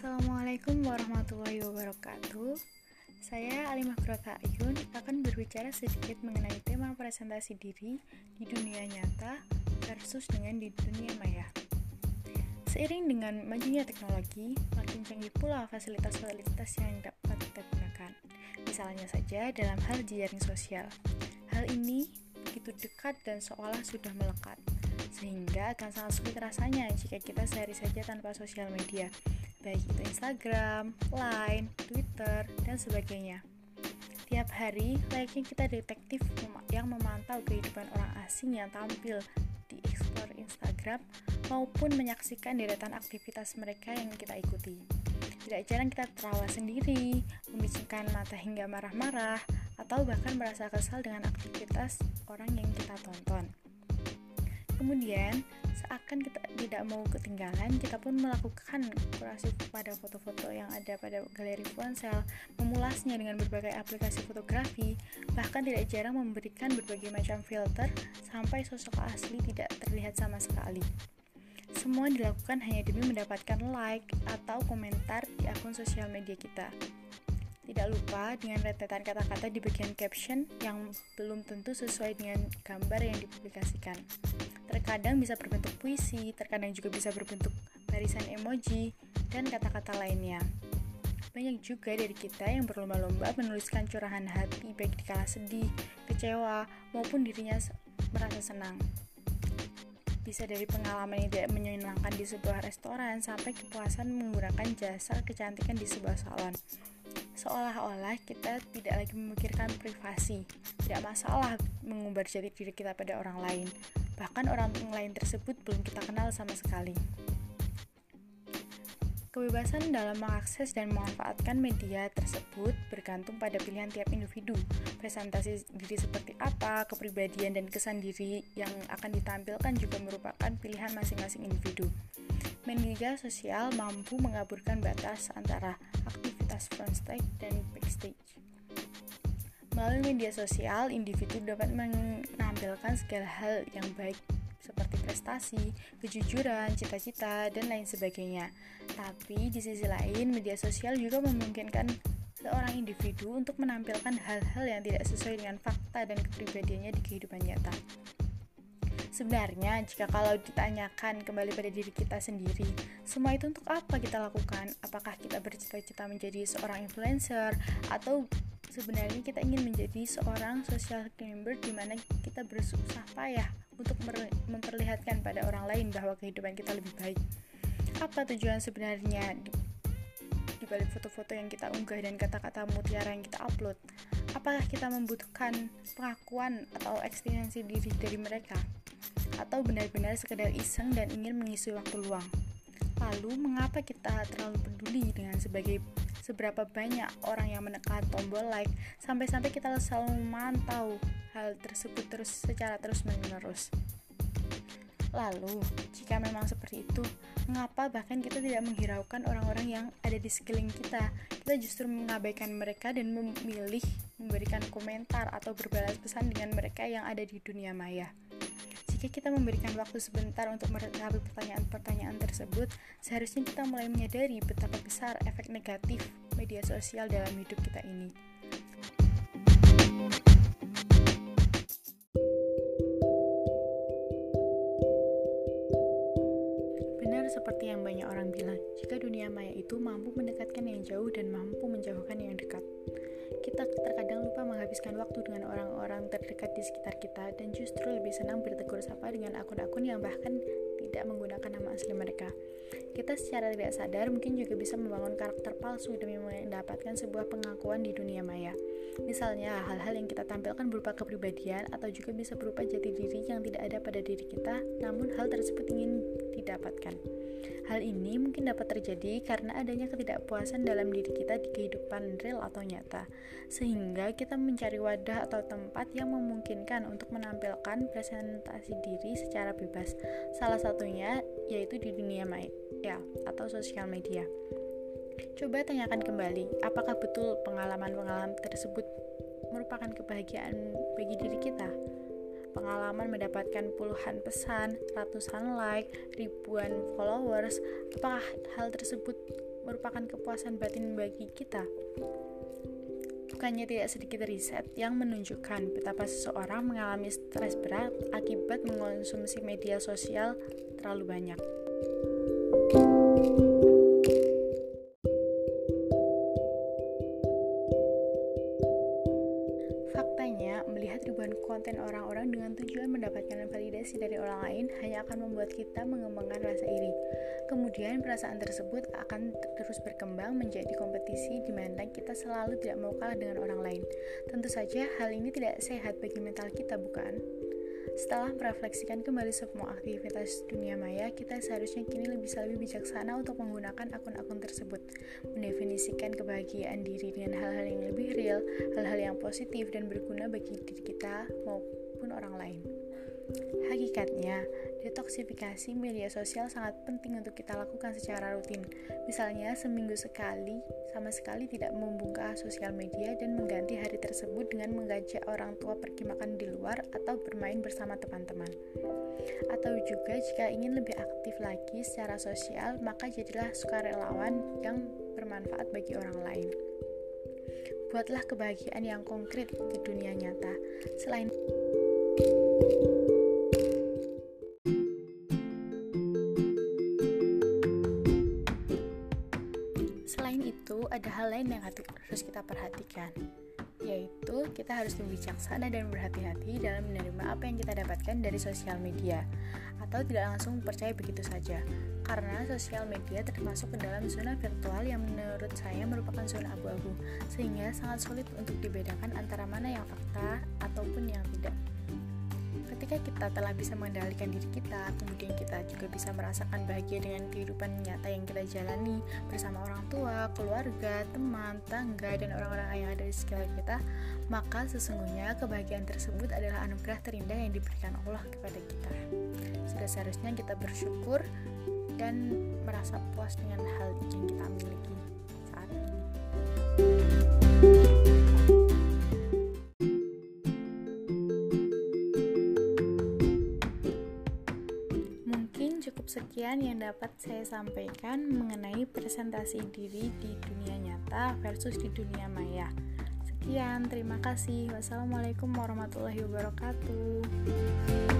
Assalamualaikum warahmatullahi wabarakatuh. Saya Alimah Grota Ayun akan berbicara sedikit mengenai tema presentasi diri di dunia nyata versus dengan di dunia maya. Seiring dengan majunya teknologi, makin canggih pula fasilitas-fasilitas yang dapat kita gunakan Misalnya saja dalam hal jejaring sosial. Hal ini begitu dekat dan seolah sudah melekat sehingga akan sangat sulit rasanya jika kita sehari saja tanpa sosial media baik itu Instagram, Line, Twitter, dan sebagainya. Tiap hari, layaknya kita detektif yang memantau kehidupan orang asing yang tampil di Explore Instagram maupun menyaksikan deretan aktivitas mereka yang kita ikuti. Tidak jarang kita terawa sendiri, membicarakan mata hingga marah-marah, atau bahkan merasa kesal dengan aktivitas orang yang kita tonton. Kemudian, seakan kita tidak mau ketinggalan, kita pun melakukan kurasi pada foto-foto yang ada pada galeri ponsel, memulasnya dengan berbagai aplikasi fotografi, bahkan tidak jarang memberikan berbagai macam filter sampai sosok asli tidak terlihat sama sekali. Semua dilakukan hanya demi mendapatkan like atau komentar di akun sosial media kita. Tidak lupa dengan rentetan kata-kata di bagian caption yang belum tentu sesuai dengan gambar yang dipublikasikan. Terkadang bisa berbentuk puisi, terkadang juga bisa berbentuk barisan emoji, dan kata-kata lainnya. Banyak juga dari kita yang berlomba-lomba menuliskan curahan hati baik di kala sedih, kecewa, maupun dirinya merasa senang. Bisa dari pengalaman yang tidak menyenangkan di sebuah restoran sampai kepuasan menggunakan jasa kecantikan di sebuah salon seolah-olah kita tidak lagi memikirkan privasi. Tidak masalah mengumbar jati diri kita pada orang lain, bahkan orang lain tersebut belum kita kenal sama sekali. Kebebasan dalam mengakses dan memanfaatkan media tersebut bergantung pada pilihan tiap individu. Presentasi diri seperti apa, kepribadian dan kesan diri yang akan ditampilkan juga merupakan pilihan masing-masing individu. Media sosial mampu mengaburkan batas antara aktivitas frontstage dan backstage. Melalui media sosial, individu dapat menampilkan segala hal yang baik seperti prestasi, kejujuran, cita-cita, dan lain sebagainya. Tapi di sisi lain, media sosial juga memungkinkan seorang individu untuk menampilkan hal-hal yang tidak sesuai dengan fakta dan kepribadiannya di kehidupan nyata. Sebenarnya, jika kalau ditanyakan kembali pada diri kita sendiri, semua itu untuk apa kita lakukan? Apakah kita bercita-cita menjadi seorang influencer atau sebenarnya kita ingin menjadi seorang social climber di mana kita bersusah payah untuk memperlihatkan pada orang lain bahwa kehidupan kita lebih baik. Apa tujuan sebenarnya di, balik foto-foto yang kita unggah dan kata-kata mutiara yang kita upload? Apakah kita membutuhkan pengakuan atau ekstensi diri dari mereka? Atau benar-benar sekedar iseng dan ingin mengisi waktu luang? Lalu, mengapa kita terlalu peduli dengan sebagai seberapa banyak orang yang menekan tombol like sampai-sampai kita selalu memantau hal tersebut terus secara terus-menerus. Lalu, jika memang seperti itu, mengapa bahkan kita tidak menghiraukan orang-orang yang ada di sekeliling kita? Kita justru mengabaikan mereka dan memilih memberikan komentar atau berbalas pesan dengan mereka yang ada di dunia maya. Jika kita memberikan waktu sebentar untuk meresapi pertanyaan-pertanyaan tersebut, seharusnya kita mulai menyadari betapa besar efek negatif media sosial dalam hidup kita ini. seperti yang banyak orang bilang, jika dunia maya itu mampu mendekatkan yang jauh dan mampu menjauhkan yang dekat. Kita terkadang lupa menghabiskan waktu dengan orang-orang terdekat di sekitar kita dan justru lebih senang bertegur sapa dengan akun-akun yang bahkan tidak menggunakan nama asli mereka. Kita secara tidak sadar mungkin juga bisa membangun karakter palsu demi mendapatkan sebuah pengakuan di dunia maya. Misalnya, hal-hal yang kita tampilkan berupa kepribadian atau juga bisa berupa jati diri yang tidak ada pada diri kita, namun hal tersebut ingin didapatkan. Hal ini mungkin dapat terjadi karena adanya ketidakpuasan dalam diri kita di kehidupan real atau nyata, sehingga kita mencari wadah atau tempat yang memungkinkan untuk menampilkan presentasi diri secara bebas. Salah satunya yaitu di dunia maya atau sosial media. Coba tanyakan kembali, apakah betul pengalaman-pengalaman tersebut merupakan kebahagiaan bagi diri kita? Pengalaman mendapatkan puluhan pesan, ratusan like, ribuan followers, apakah hal tersebut merupakan kepuasan batin bagi kita? Bukannya tidak sedikit riset yang menunjukkan betapa seseorang mengalami stres berat akibat mengonsumsi media sosial terlalu banyak. Konten orang-orang dengan tujuan mendapatkan validasi dari orang lain hanya akan membuat kita mengembangkan rasa iri. Kemudian perasaan tersebut akan terus berkembang menjadi kompetisi di mana kita selalu tidak mau kalah dengan orang lain. Tentu saja hal ini tidak sehat bagi mental kita, bukan? Setelah merefleksikan kembali semua aktivitas dunia maya, kita seharusnya kini lebih lebih bijaksana untuk menggunakan akun-akun tersebut, mendefinisikan kebahagiaan diri dengan hal-hal yang lebih real, hal-hal yang positif dan berguna bagi diri kita maupun orang lain. Hakikatnya, detoksifikasi media sosial sangat penting untuk kita lakukan secara rutin. Misalnya, seminggu sekali sama sekali tidak membuka sosial media dan mengganti hari tersebut dengan mengajak orang tua pergi makan di luar atau bermain bersama teman-teman. Atau juga jika ingin lebih aktif lagi secara sosial, maka jadilah sukarelawan yang bermanfaat bagi orang lain. Buatlah kebahagiaan yang konkret di dunia nyata. Selain Selain itu, ada hal lain yang harus kita perhatikan, yaitu kita harus lebih bijaksana dan berhati-hati dalam menerima apa yang kita dapatkan dari sosial media, atau tidak langsung percaya begitu saja, karena sosial media termasuk ke dalam zona virtual yang menurut saya merupakan zona abu-abu, sehingga sangat sulit untuk dibedakan antara mana yang fakta ataupun yang tidak. Ketika kita telah bisa mengendalikan diri kita, kemudian kita juga bisa merasakan bahagia dengan kehidupan nyata yang kita jalani bersama orang tua, keluarga, teman, tangga, dan orang-orang yang ada di sekitar kita, maka sesungguhnya kebahagiaan tersebut adalah anugerah terindah yang diberikan Allah kepada kita. Sudah seharusnya kita bersyukur dan merasa puas dengan hal yang kita miliki saat ini. Sekian yang dapat saya sampaikan mengenai presentasi diri di dunia nyata versus di dunia maya. Sekian, terima kasih. Wassalamualaikum warahmatullahi wabarakatuh.